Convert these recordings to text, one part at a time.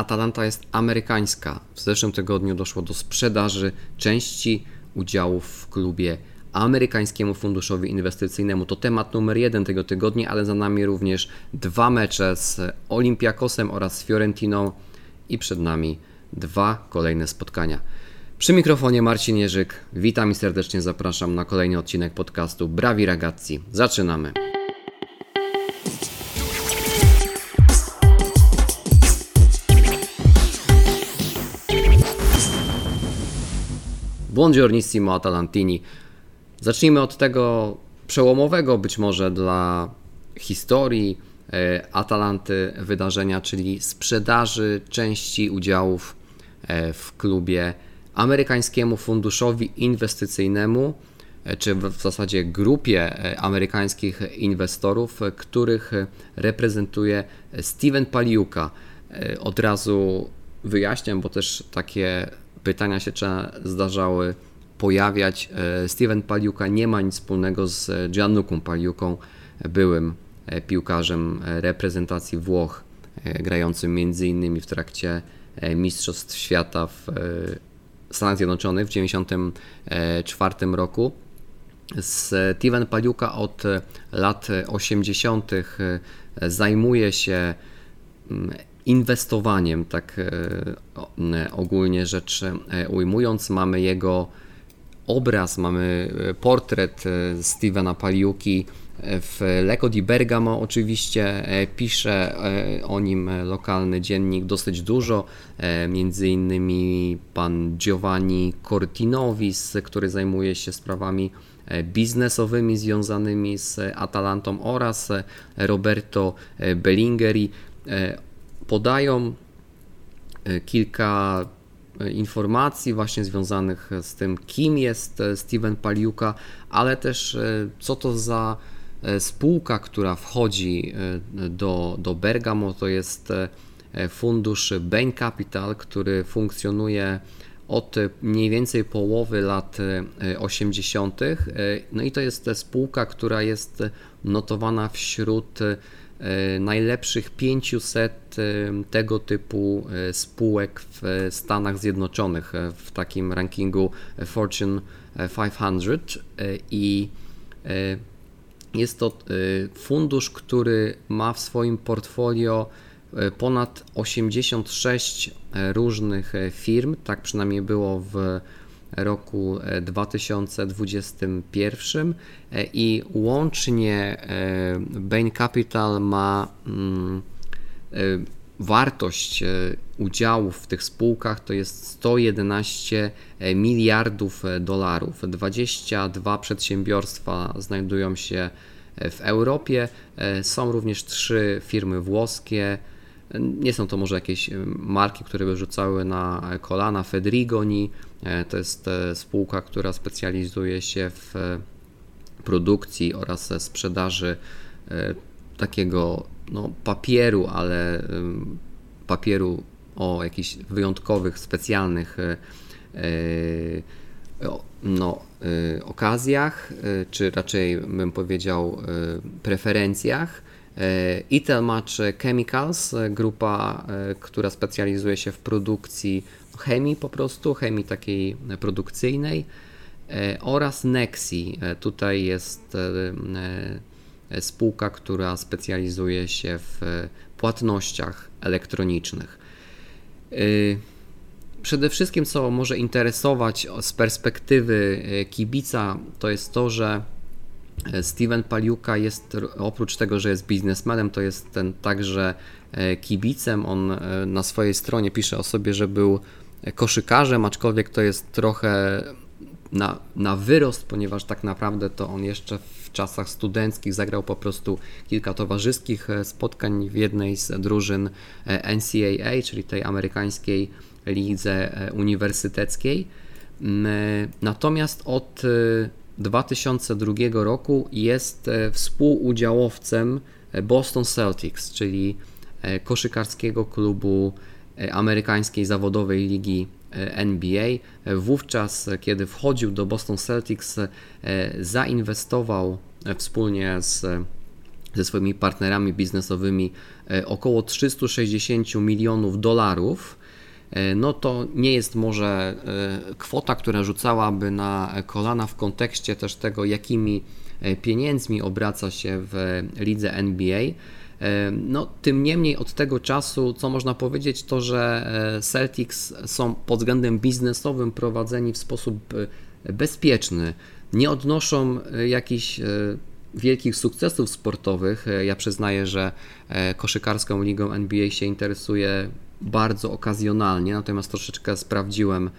Atalanta jest amerykańska. W zeszłym tygodniu doszło do sprzedaży części udziałów w klubie amerykańskiemu funduszowi inwestycyjnemu. To temat numer jeden tego tygodnia, ale za nami również dwa mecze z Olympiakosem oraz Fiorentiną i przed nami dwa kolejne spotkania. Przy mikrofonie Marcin Jerzyk. Witam i serdecznie zapraszam na kolejny odcinek podcastu Brawi Ragazzi. Zaczynamy. Buongiornissimo Atalantini. Zacznijmy od tego przełomowego być może dla historii e, Atalanty wydarzenia, czyli sprzedaży części udziałów e, w klubie amerykańskiemu funduszowi inwestycyjnemu, e, czy w zasadzie grupie amerykańskich inwestorów, których reprezentuje Steven Paliuka. Od razu wyjaśniam, bo też takie pytania się zdarzały pojawiać. E, Steven Paliuka nie ma nic wspólnego z Gianluką Paliuką, byłym e, piłkarzem reprezentacji Włoch, e, grającym m.in. w trakcie Mistrzostw Świata w Stanach Zjednoczonych w 1994 roku. Steven Paliuka od lat 80. zajmuje się mm, inwestowaniem, tak ogólnie rzecz ujmując. Mamy jego obraz, mamy e, portret e, Stevena Paliuki e, w Lecco di Bergamo oczywiście pisze o nim lokalny dziennik dosyć dużo, między innymi pan Giovanni Cortinovis, który zajmuje się sprawami biznesowymi związanymi z Atalantą oraz Roberto Bellingeri podają kilka informacji właśnie związanych z tym, kim jest e, Steven Paliuka, ale też e, co to za e, spółka, która wchodzi do, do Bergamo, to jest fundusz Bain Capital, który funkcjonuje od mniej więcej połowy lat 80. No i to jest spółka, która jest notowana wśród E, najlepszych 500 e, tego typu e, spółek w Stanach Zjednoczonych w takim rankingu Fortune 500 i jest to fundusz, który ma w swoim portfolio ponad 86 różnych firm, tak przynajmniej było w roku 2021 e, e, i łącznie Bain Capital ma mm, wartość udziałów w tych spółkach to jest 111 miliardów dolarów. 22 przedsiębiorstwa znajdują się w Europie. Są również trzy firmy włoskie. Nie są to może jakieś marki, które by rzucały na kolana. Fedrigoni, E, to jest e, spółka, która specjalizuje się w e, produkcji oraz sprzedaży takiego no, papieru, ale papieru o jakichś wyjątkowych, specjalnych no, okazjach, czy raczej bym powiedział preferencjach. Italmatch Chemicals, grupa, która specjalizuje się w produkcji chemii po prostu, chemii takiej produkcyjnej e, oraz Nexi. E, tutaj jest e, spółka, która specjalizuje się w płatnościach elektronicznych. Przede wszystkim, co może interesować z perspektywy kibica, to jest to, że Steven Paliuka jest oprócz tego, że jest biznesmenem, to jest ten także kibicem. On na swojej stronie pisze o sobie, że był koszykarzem, aczkolwiek to jest trochę na, na wyrost, ponieważ tak naprawdę to on jeszcze w czasach studenckich zagrał po prostu kilka towarzyskich e, spotkań w jednej z drużyn e, NCAA, czyli tej amerykańskiej lidze e, uniwersyteckiej. Natomiast od 2002 roku jest współudziałowcem Boston Celtics, czyli koszykarskiego klubu amerykańskiej zawodowej ligi NBA. Wówczas, kiedy wchodził do Boston Celtics, e, zainwestował wspólnie z ze swoimi partnerami biznesowymi około 360 milionów dolarów, no to nie jest może kwota, która rzucałaby na kolana w kontekście też tego, jakimi pieniędzmi obraca się w lidze NBA. No, tym niemniej od tego czasu, co można powiedzieć, to że e, Celtics są pod względem biznesowym prowadzeni w sposób e, bezpieczny. Nie odnoszą e, jakichś wielkich sukcesów sportowych. Ja przyznaję, że koszykarską ligą NBA się interesuje bardzo okazjonalnie, natomiast troszeczkę sprawdziłem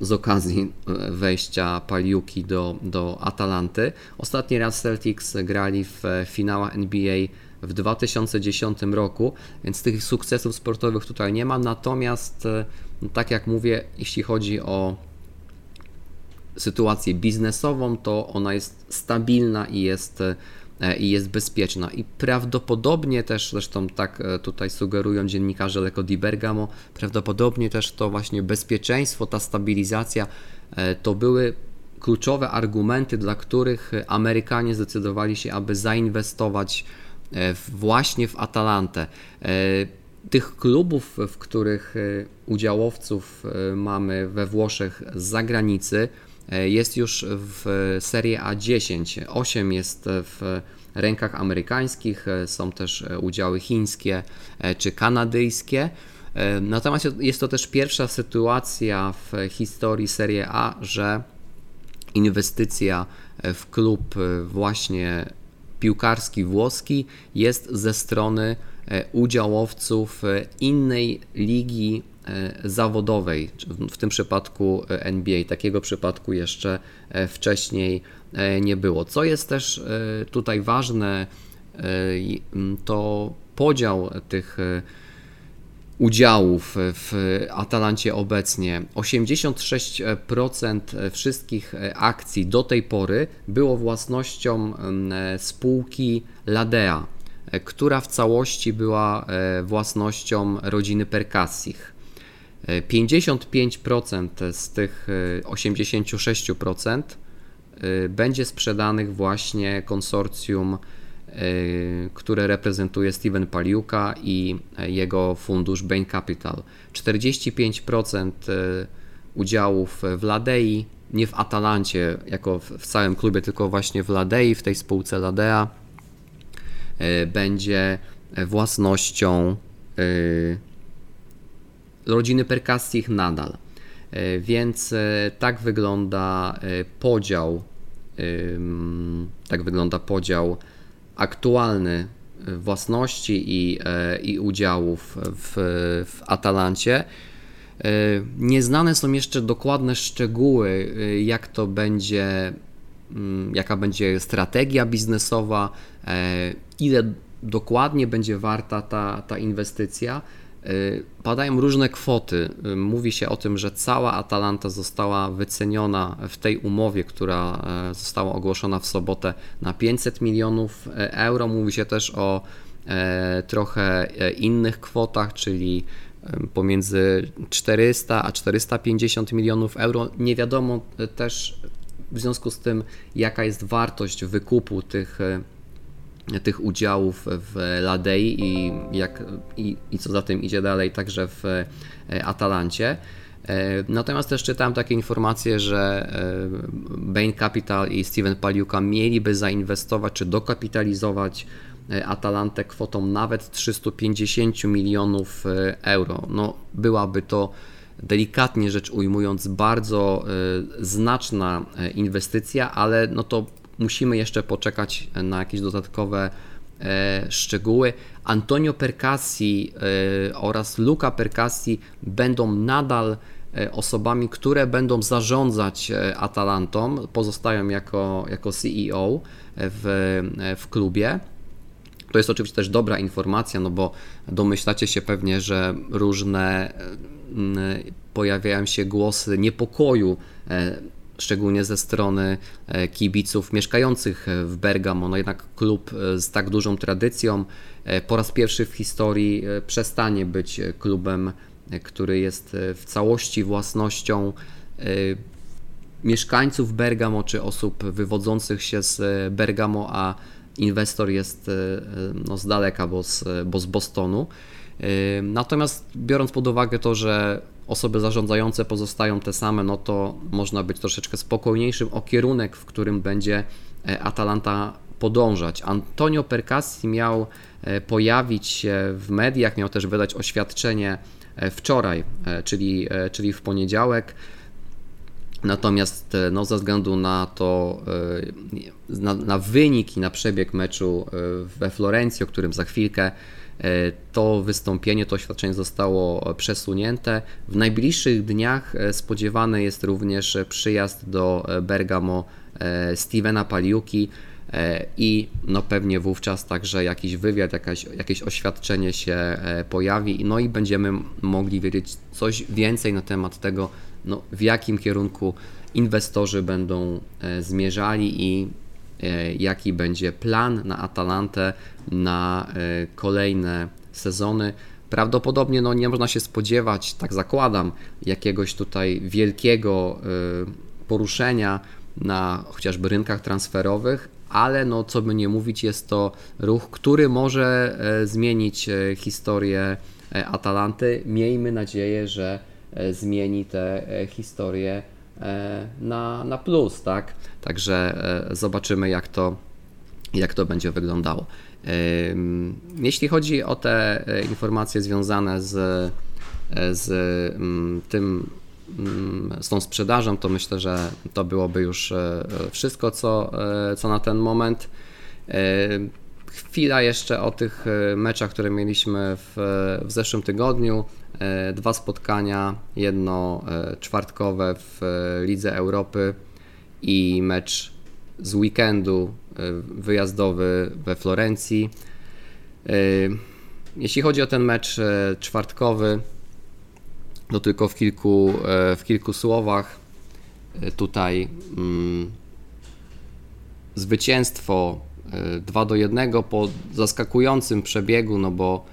z okazji wejścia Paliuki do, do Atalanty. Ostatni raz Celtics grali w finałach NBA w 2010 roku, więc tych sukcesów sportowych tutaj nie ma. Natomiast, e, no tak jak mówię, jeśli chodzi o sytuację biznesową, to ona jest stabilna i jest, e, i jest bezpieczna. I prawdopodobnie też, zresztą tak e, tutaj sugerują dziennikarze Leko di Bergamo, prawdopodobnie też to właśnie bezpieczeństwo, ta stabilizacja to były kluczowe argumenty, dla których Amerykanie zdecydowali się, aby zainwestować E, właśnie w Atalantę. E, tych klubów, w których e, udziałowców mamy we Włoszech z zagranicy, jest już w Serie A10. 8 jest w rękach amerykańskich, są też udziały chińskie czy kanadyjskie. Natomiast jest to też pierwsza sytuacja w historii Serie A, że inwestycja w klub właśnie piłkarski włoski jest ze strony e, udziałowców e, innej ligi e, zawodowej, w tym przypadku NBA. Takiego przypadku jeszcze wcześniej nie było. Co jest też tutaj ważne, to podział tych udziałów w Atalancie obecnie. 86% wszystkich akcji do tej pory było własnością spółki Ladea, która w całości była e, własnością rodziny Percassich. 55% z tych 86% e, e, będzie sprzedanych właśnie konsorcjum które reprezentuje Steven Paliuka i jego fundusz Bain Capital. 45% y, udziałów w Ladei, nie w Atalancie jako w całym klubie, tylko właśnie w Ladei, w tej spółce Ladea, y, będzie własnością rodziny Percassich nadal. Więc tak wygląda podział tak wygląda podział aktualny własności i, e, i udziałów w, w Atalancie. E, nieznane są jeszcze dokładne szczegóły, e, jak to będzie, mm, jaka będzie strategia biznesowa, ile dokładnie będzie warta ta, ta inwestycja. Y, padają różne kwoty. Y, mówi się o tym, że cała Atalanta została wyceniona w tej umowie, która e, została ogłoszona w sobotę na 500 milionów e, euro. Mówi się też o e, trochę innych kwotach, czyli pomiędzy 400 a 450 milionów euro. Nie wiadomo też w związku z tym, jaka jest wartość wykupu tych tych udziałów w Ladei i, jak, i, i co za tym idzie dalej, także w e, Atalancie. E, natomiast też czytałem takie informacje, że e, Bain Capital i Steven Paliuka mieliby zainwestować czy dokapitalizować Atalantę kwotą nawet 350 milionów euro. No, byłaby to delikatnie rzecz ujmując bardzo znaczna inwestycja, ale no to musimy jeszcze poczekać na jakieś dodatkowe e, szczegóły. Antonio Percassi e, oraz Luca Percassi będą nadal e, osobami, które będą zarządzać Atalantą, pozostają jako, jako CEO w, w klubie. To jest oczywiście też dobra informacja, no bo domyślacie się pewnie, że różne pojawiają się głosy niepokoju szczególnie ze strony e, kibiców mieszkających w Bergamo. No jednak klub e, z tak dużą tradycją e, po raz pierwszy w historii przestanie być klubem, który jest w całości własnością mieszkańców Bergamo czy osób wywodzących się z Bergamo, a inwestor jest no, z daleka, bo z, bo z Bostonu. Natomiast biorąc pod uwagę to, że osoby zarządzające pozostają te same, no to można być troszeczkę spokojniejszym o kierunek, w którym będzie Atalanta podążać. Antonio Percassi miał pojawić się w mediach, miał też wydać oświadczenie wczoraj, czyli, czyli w poniedziałek. Natomiast e, no, ze względu na to, e, na, na wynik i na przebieg meczu e, we Florencji, o którym za chwilkę, to wystąpienie, to oświadczenie zostało przesunięte. W najbliższych dniach spodziewany jest również przyjazd do Bergamo Stevena Paliuki i no pewnie wówczas także jakiś wywiad, jakaś, jakieś oświadczenie się pojawi, no i będziemy mogli wiedzieć coś więcej na temat tego, no, w jakim kierunku inwestorzy będą e, zmierzali i e, jaki będzie plan na Atalantę na e, kolejne sezony. Prawdopodobnie no, nie można się spodziewać, tak zakładam, jakiegoś tutaj wielkiego poruszenia na chociażby rynkach transferowych, ale no, co by nie mówić, jest to ruch, który może zmienić historię Atalanty. Miejmy nadzieję, że E, zmieni tę e, historię e, na, na plus, tak? Także zobaczymy, jak to, jak to będzie wyglądało. Jeśli chodzi o te informacje związane z, z mm, tym, mm, z tą sprzedażą, to myślę, że to byłoby już wszystko, co, co na ten moment. Chwila jeszcze o tych meczach, które mieliśmy w, w zeszłym tygodniu. E, dwa spotkania, jedno e, czwartkowe w e, Lidze Europy i mecz z weekendu wyjazdowy we Florencji. Jeśli chodzi o ten mecz czwartkowy, to tylko w kilku, w kilku słowach. Tutaj mm, zwycięstwo 2 do 1 po zaskakującym przebiegu, no bo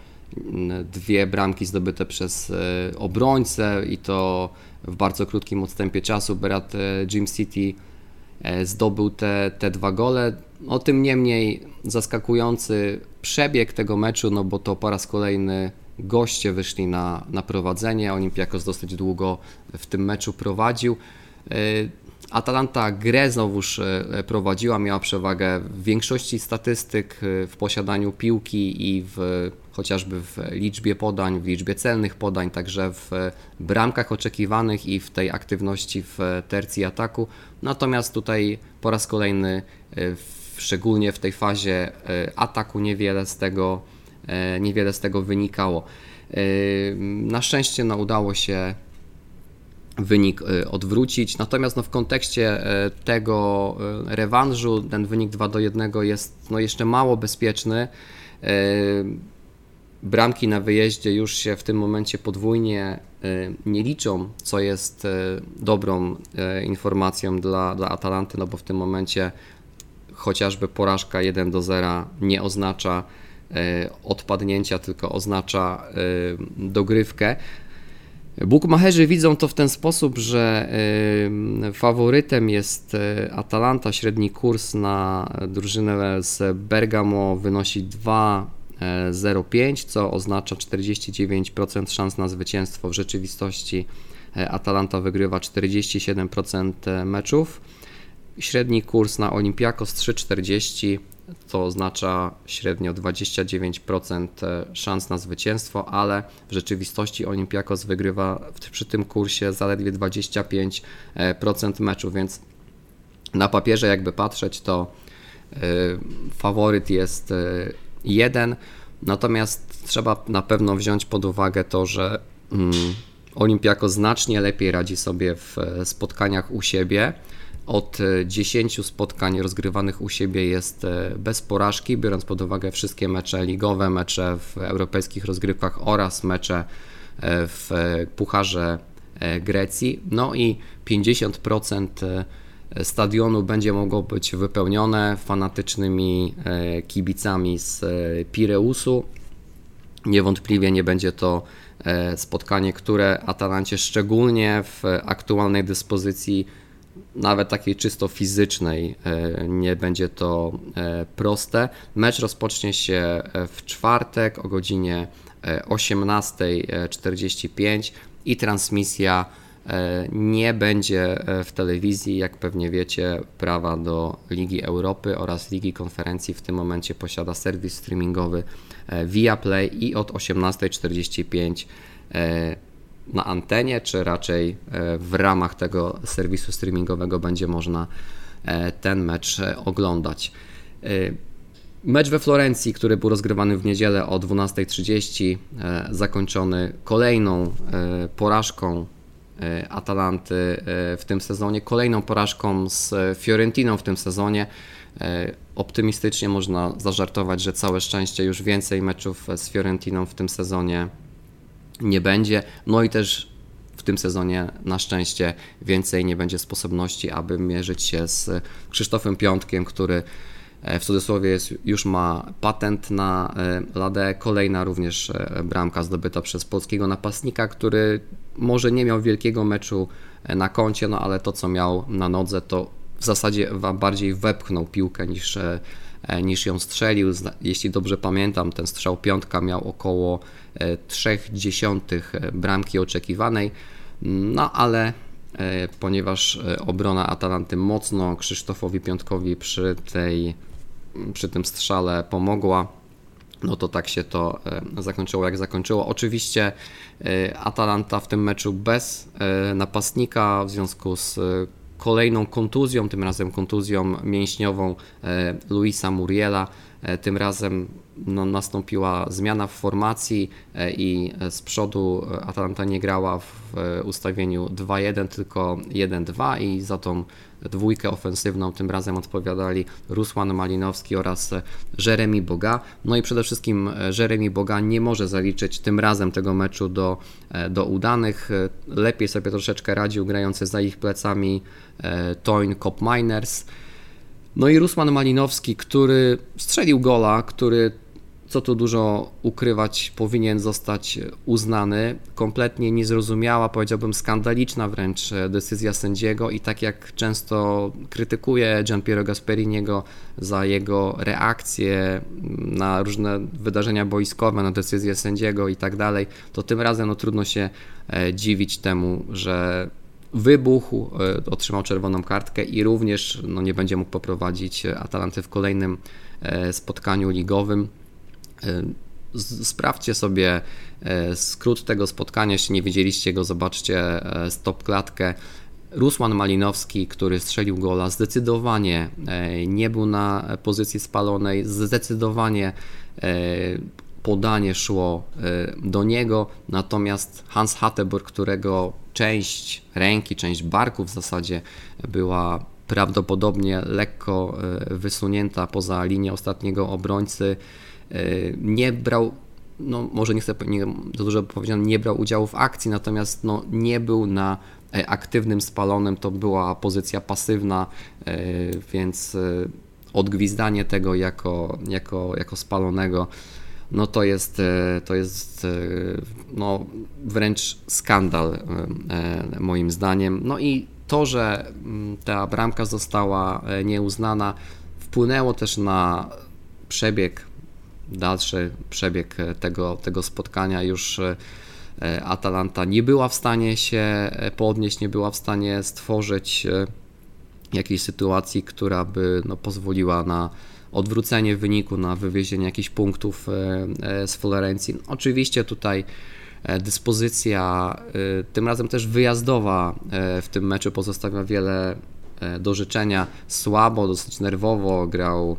dwie bramki zdobyte przez e, obrońcę i to w bardzo krótkim odstępie czasu. Berat Jim e, City e, zdobył te, te dwa gole. No, tym niemniej zaskakujący przebieg tego meczu, no bo to po raz kolejny goście wyszli na, na prowadzenie. Olympiakos dosyć długo w tym meczu prowadził. Atalanta grę znowuż prowadziła, miała przewagę w większości statystyk, w posiadaniu piłki i w chociażby w liczbie podań, w liczbie celnych podań, także w bramkach oczekiwanych i w tej aktywności w tercji ataku. Natomiast tutaj po raz kolejny, e, szczególnie w tej fazie e, ataku, niewiele z tego, e, niewiele z tego wynikało. Na szczęście no, udało się wynik odwrócić. Natomiast no, w kontekście tego rewanżu ten wynik 2 do 1 jest no, jeszcze mało bezpieczny bramki na wyjeździe już się w tym momencie podwójnie nie liczą, co jest dobrą informacją dla, dla Atalanty, no bo w tym momencie chociażby porażka 1 do 0 nie oznacza odpadnięcia, tylko oznacza dogrywkę. Bukmacherzy widzą to w ten sposób, że faworytem jest Atalanta. Średni kurs na drużynę z Bergamo wynosi 2 0,5, co oznacza 49% szans na zwycięstwo. W rzeczywistości e, Atalanta wygrywa 47% e, meczów. Średni kurs na Olympiakos 3,40, co oznacza średnio 29% e, szans na zwycięstwo, ale w rzeczywistości Olympiakos wygrywa przy tym kursie zaledwie 25% meczów, więc na papierze jakby patrzeć to faworyt jest jeden. Natomiast trzeba na pewno wziąć pod uwagę to, że mm, Olimpiako znacznie lepiej radzi sobie w e, spotkaniach u siebie. Od 10 e, spotkań rozgrywanych u siebie jest e, bez porażki, biorąc pod uwagę wszystkie mecze ligowe, mecze w europejskich rozgrywkach oraz mecze w Pucharze Grecji. No i 50% stadionu będzie mogło być wypełnione fanatycznymi e, kibicami z e, Pireusu. Niewątpliwie nie będzie to e, spotkanie, które Atalancie szczególnie w aktualnej dyspozycji nawet takiej czysto fizycznej nie będzie to proste. Mecz rozpocznie się w czwartek o godzinie 18.45 i transmisja E, nie będzie e, w telewizji, jak pewnie wiecie, prawa do Ligi Europy oraz Ligi Konferencji w tym momencie posiada serwis streamingowy e, Viaplay i od 18.45 na antenie, czy raczej w ramach tego serwisu streamingowego będzie można ten mecz oglądać. Mecz we Florencji, który był rozgrywany w niedzielę o 12.30, zakończony kolejną porażką E, Atalanty e, w tym sezonie, kolejną porażką z Fiorentiną w tym sezonie. E, optymistycznie można zażartować, że całe szczęście już więcej meczów z Fiorentiną w tym sezonie nie będzie. No i też w tym sezonie na szczęście więcej nie będzie sposobności, aby mierzyć się z Krzysztofem Piątkiem, który w cudzysłowie jest, już ma patent na ladę. Kolejna również bramka zdobyta przez polskiego napastnika, który może nie miał wielkiego meczu e, na koncie, no ale to co miał na nodze to w zasadzie bardziej wepchnął piłkę niż, e, e, niż ją strzelił. Jeśli dobrze pamiętam, ten strzał piątka miał około 0,3 bramki oczekiwanej, no ale ponieważ obrona Atalanty mocno Krzysztofowi Piątkowi przy, tej, przy tym strzale pomogła, no to tak się to e, zakończyło, jak zakończyło. Oczywiście e, Atalanta w tym meczu bez e, napastnika w związku z kolejną kontuzją, tym razem kontuzją mięśniową Luisa Muriela. Tym razem no, nastąpiła zmiana w formacji i z przodu Atalanta nie grała w ustawieniu 2-1, tylko 1-2 i za tą dwójkę ofensywną tym razem odpowiadali Rusłan Malinowski oraz Jeremy Boga. No i przede wszystkim Jeremy Boga nie może zaliczyć tym razem tego meczu do, do udanych. Lepiej sobie troszeczkę radził grający za ich plecami e, Toyn Cop Miners. No i Rusman Malinowski, który strzelił gola, który co tu dużo ukrywać, powinien zostać uznany. Kompletnie niezrozumiała, powiedziałbym skandaliczna wręcz decyzja sędziego i tak jak często krytykuję Gianpiero Gasperiniego za jego reakcje na różne wydarzenia boiskowe, na decyzje sędziego i tak dalej, to tym razem no, trudno się e, dziwić temu, że wybuchł, e, otrzymał czerwoną kartkę i również no, nie będzie mógł poprowadzić Atalanty w kolejnym e, spotkaniu ligowym. Sprawdźcie sobie e, skrót tego spotkania, jeśli nie widzieliście go, zobaczcie e, stop klatkę. Rusman Malinowski, który strzelił gola, zdecydowanie e, nie był na pozycji spalonej, zdecydowanie podanie szło do niego, natomiast Hans Hatteburg, którego część ręki, część barku w zasadzie była prawdopodobnie lekko wysunięta poza linię ostatniego obrońcy, E, nie brał, no może nie chcę nie, za dużo powiedziane, nie brał udziału w akcji, natomiast no, nie był na e, aktywnym spalonym, to była pozycja pasywna, więc odgwizdanie tego jako, jako, jako spalonego no to jest, to jest no, wręcz skandal moim zdaniem. No i to, że mm, ta bramka została nieuznana, wpłynęło też na przebieg dalszy przebieg tego, tego spotkania już e, Atalanta nie była w stanie się e, podnieść, nie była w stanie stworzyć e, jakiejś sytuacji, która by no, pozwoliła na odwrócenie wyniku, na wywiezienie jakichś punktów z Florencji. Oczywiście tutaj dyspozycja, tym razem też wyjazdowa w tym meczu pozostawia wiele do życzenia. Słabo, dosyć nerwowo grał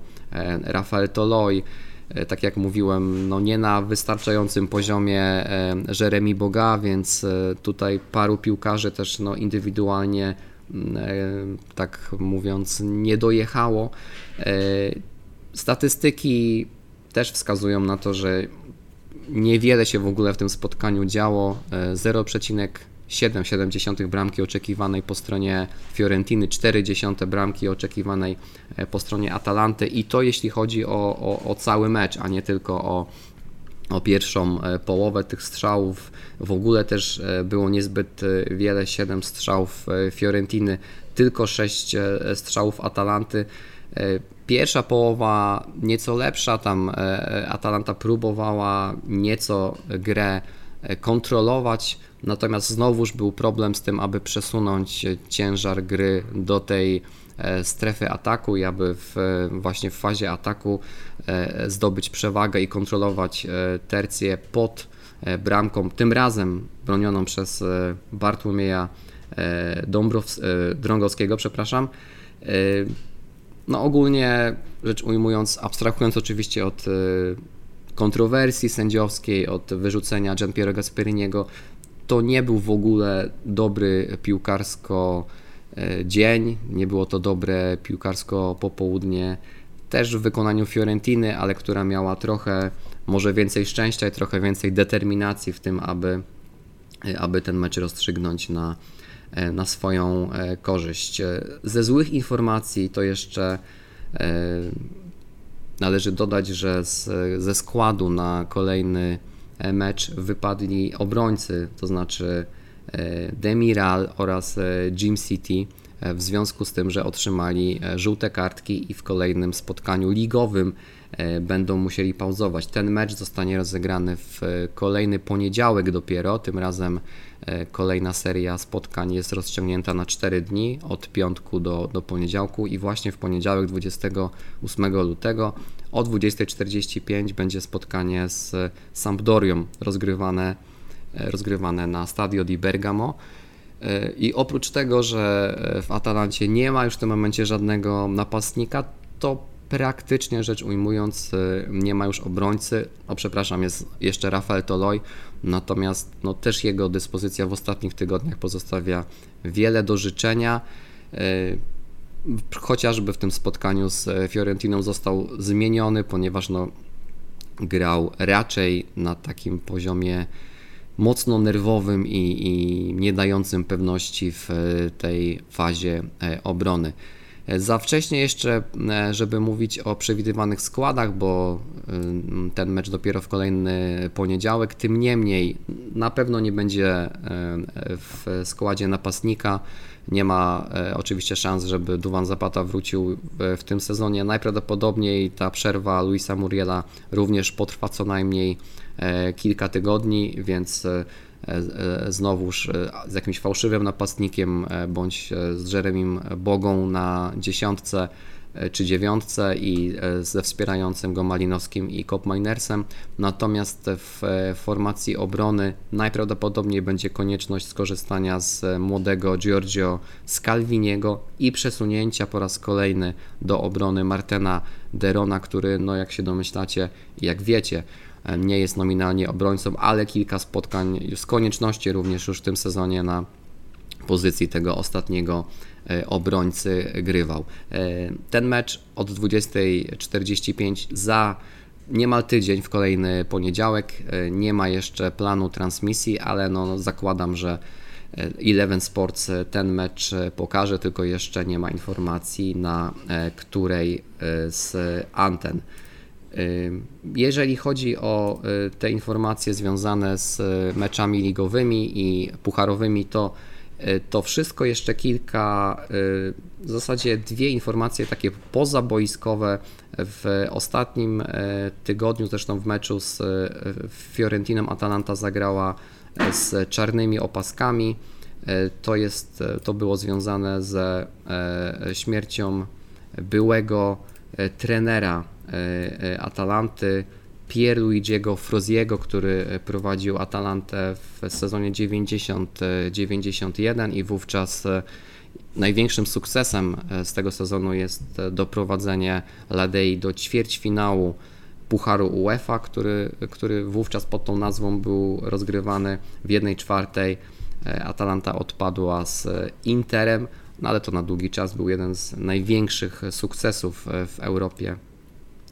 Rafael Toloi. E, tak jak mówiłem, no nie na wystarczającym poziomie e, Jeremy Boga, więc e, tutaj paru piłkarzy też no indywidualnie, tak mówiąc, nie dojechało. Statystyki też wskazują na to, że niewiele się w ogóle w tym spotkaniu działo. 0, 7,7 bramki oczekiwanej po stronie Fiorentiny, 0,4 bramki oczekiwanej e, po stronie Atalanty i to jeśli chodzi o, o, o cały mecz, a nie tylko o, o pierwszą połowę tych strzałów. W ogóle też było niezbyt wiele, 7 strzałów Fiorentiny, tylko 6 strzałów Atalanty. Pierwsza połowa nieco lepsza, tam Atalanta próbowała nieco grę kontrolować, natomiast znowuż był problem z tym, aby przesunąć ciężar gry do tej e, strefy ataku i aby w, właśnie w fazie ataku e, zdobyć przewagę i kontrolować e, tercję pod bramką, tym razem bronioną przez Bartłomieja Dąbrows, Drągowskiego, przepraszam. No ogólnie rzecz ujmując, abstrahując oczywiście od kontrowersji sędziowskiej, od wyrzucenia Gianpiero Gasperiniego, to nie był w ogóle dobry piłkarsko e, dzień, nie było to dobre piłkarsko popołudnie, też w wykonaniu Fiorentiny, ale która miała trochę może więcej szczęścia i trochę więcej determinacji w tym, aby, e, aby ten mecz rozstrzygnąć na, na swoją korzyść. Ze złych informacji to jeszcze należy dodać, że z, ze składu na kolejny E, mecz wypadli obrońcy, to znaczy e, Demiral oraz e, Jim City w związku z tym, że otrzymali żółte kartki i w kolejnym spotkaniu ligowym będą musieli pauzować. Ten mecz zostanie rozegrany w kolejny poniedziałek dopiero, tym razem kolejna seria spotkań jest rozciągnięta na 4 dni od piątku do, do poniedziałku i właśnie w poniedziałek 28 lutego o 20.45 będzie spotkanie z Sampdorią rozgrywane, e, rozgrywane na Stadio di Bergamo. E, I oprócz tego, że w Atalancie nie ma już w tym momencie żadnego napastnika, to praktycznie rzecz ujmując e, nie ma już obrońcy. O przepraszam, jest jeszcze Rafael Toloi, natomiast no, też jego dyspozycja w ostatnich tygodniach pozostawia wiele do życzenia chociażby w tym spotkaniu z e, Fiorentiną został zmieniony, ponieważ no, grał raczej na takim poziomie mocno nerwowym i, i nie dającym pewności w e, tej fazie e, obrony. Za wcześnie jeszcze, żeby mówić o przewidywanych składach, bo ten mecz dopiero w kolejny poniedziałek. Tym niemniej na pewno nie będzie w składzie napastnika nie ma e, oczywiście szans, żeby Duwan Zapata wrócił w, tym sezonie. Najprawdopodobniej ta przerwa Luisa Muriela również potrwa co najmniej e, kilka tygodni, więc e, e znowuż e, z jakimś fałszywym napastnikiem e, bądź z Jeremim Bogą na dziesiątce czy dziewiątce i e, ze wspierającym go Malinowskim i Kopminersem. Natomiast w e, formacji obrony najprawdopodobniej będzie konieczność skorzystania z młodego Giorgio Scalviniego i przesunięcia po raz kolejny do obrony Martena Derona, który, no jak się domyślacie, jak wiecie, e, nie jest nominalnie obrońcą, ale kilka spotkań z konieczności również już w tym sezonie na pozycji tego ostatniego E, obrońcy grywał. E, ten mecz od 20.45 za niemal tydzień w kolejny poniedziałek. E, nie ma jeszcze planu transmisji, ale no zakładam, że Eleven Sports ten mecz pokaże, tylko jeszcze nie ma informacji na której z anten. Jeżeli chodzi o te informacje związane z meczami ligowymi i pucharowymi, to E, to wszystko jeszcze kilka, w zasadzie dwie informacje takie pozaboiskowe w ostatnim tygodniu, zresztą w meczu z Fiorentiną Atalanta zagrała z czarnymi opaskami. To, jest, to było związane ze śmiercią byłego trenera Atalanty, Pierluigiego Froziego, który prowadził Atalantę w sezonie 90-91 i wówczas e, największym sukcesem e, z tego sezonu jest doprowadzenie Ladei do ćwierćfinału Pucharu UEFA, który, który wówczas pod tą nazwą był rozgrywany w 1 czwartej. E, Atalanta odpadła z Interem, no ale to na długi czas był jeden z największych sukcesów w Europie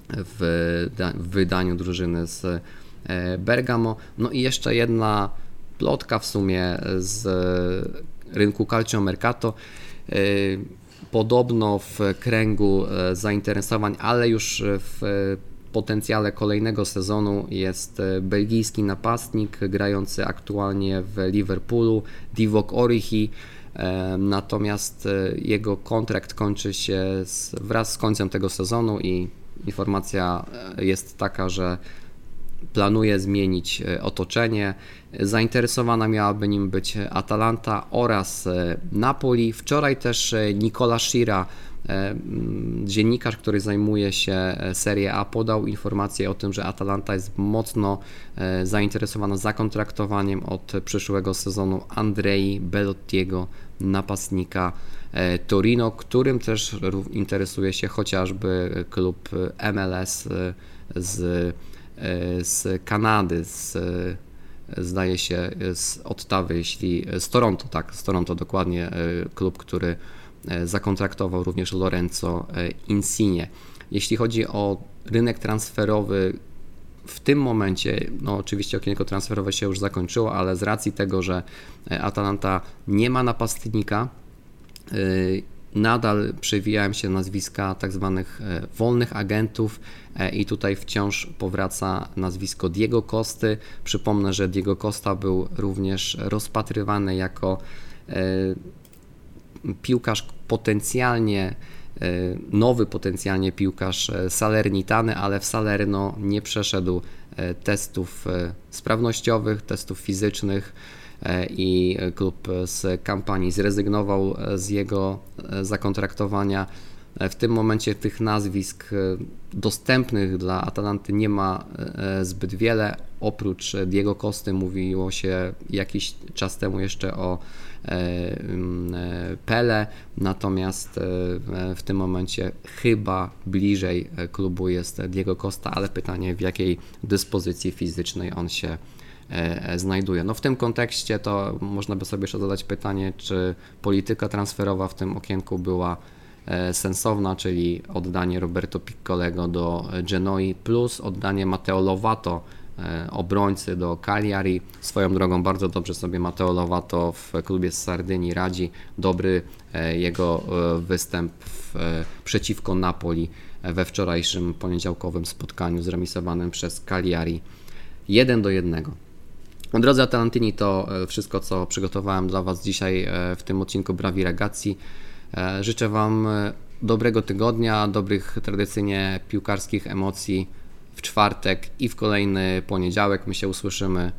w, wydaniu drużyny z e, Bergamo. No i jeszcze jedna plotka w sumie z rynku Calcio Mercato. E, podobno w kręgu e, zainteresowań, ale już w potencjale kolejnego sezonu jest belgijski napastnik grający aktualnie w Liverpoolu, Divock Orihi. Natomiast jego kontrakt kończy się wraz z końcem tego sezonu i informacja jest taka, że planuje zmienić e, otoczenie. Zainteresowana miałaby nim być Atalanta oraz e, Napoli. Wczoraj też e, Nicola Shira, dziennikarz, który zajmuje się Serie A, podał informację o tym, że Atalanta jest mocno zainteresowana zakontraktowaniem od przyszłego sezonu Andrei Bellottiego, napastnika Torino, którym też interesuje się chociażby klub MLS z E, z Kanady, z, zdaje się z Ottawy, jeśli z Toronto, tak, z Toronto dokładnie, e, klub, który e, zakontraktował również Lorenzo Insigne. Jeśli chodzi o rynek transferowy, w tym momencie, no oczywiście okienko transferowe się już zakończyło, ale z racji tego, że Atalanta nie ma napastnika, nadal przewijają się nazwiska tak zwanych e, wolnych agentów e, i tutaj wciąż powraca nazwisko Diego Costy. Przypomnę, że Diego Costa był również rozpatrywany jako e, piłkarz potencjalnie nowy potencjalnie piłkarz Salernitany, ale w Salerno nie przeszedł testów sprawnościowych, testów fizycznych E, i klub z kampanii zrezygnował z jego e, zakontraktowania. E, w tym momencie tych nazwisk dostępnych dla Atalanty nie ma zbyt wiele. Oprócz Diego Costy mówiło się jakiś czas temu jeszcze o Pele, natomiast w tym momencie chyba bliżej klubu jest Diego Costa, ale pytanie w jakiej dyspozycji fizycznej on się E, e, znajduje. No w tym kontekście to można by sobie jeszcze zadać pytanie, czy polityka transferowa w tym okienku była e, sensowna, czyli oddanie Roberto Piccolego do Genoi plus oddanie Matteo Lovato obrońcy do Cagliari. Swoją drogą bardzo dobrze sobie Matteo Lovato w klubie z Sardynii radzi. Dobry jego występ w, przeciwko Napoli we wczorajszym poniedziałkowym spotkaniu zremisowanym przez Cagliari 1 do 1. Drodzy Atalantini, to e, wszystko, co przygotowałem dla Was dzisiaj e, w tym odcinku Brawi Ragazzi. E, życzę Wam dobrego tygodnia, dobrych tradycyjnie piłkarskich emocji w czwartek i w kolejny poniedziałek. My się usłyszymy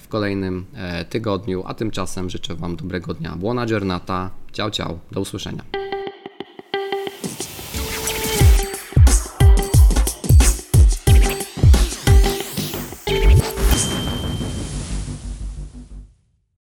w kolejnym tygodniu, a tymczasem życzę Wam dobrego dnia. Buona giornata, ciao ciao, do usłyszenia.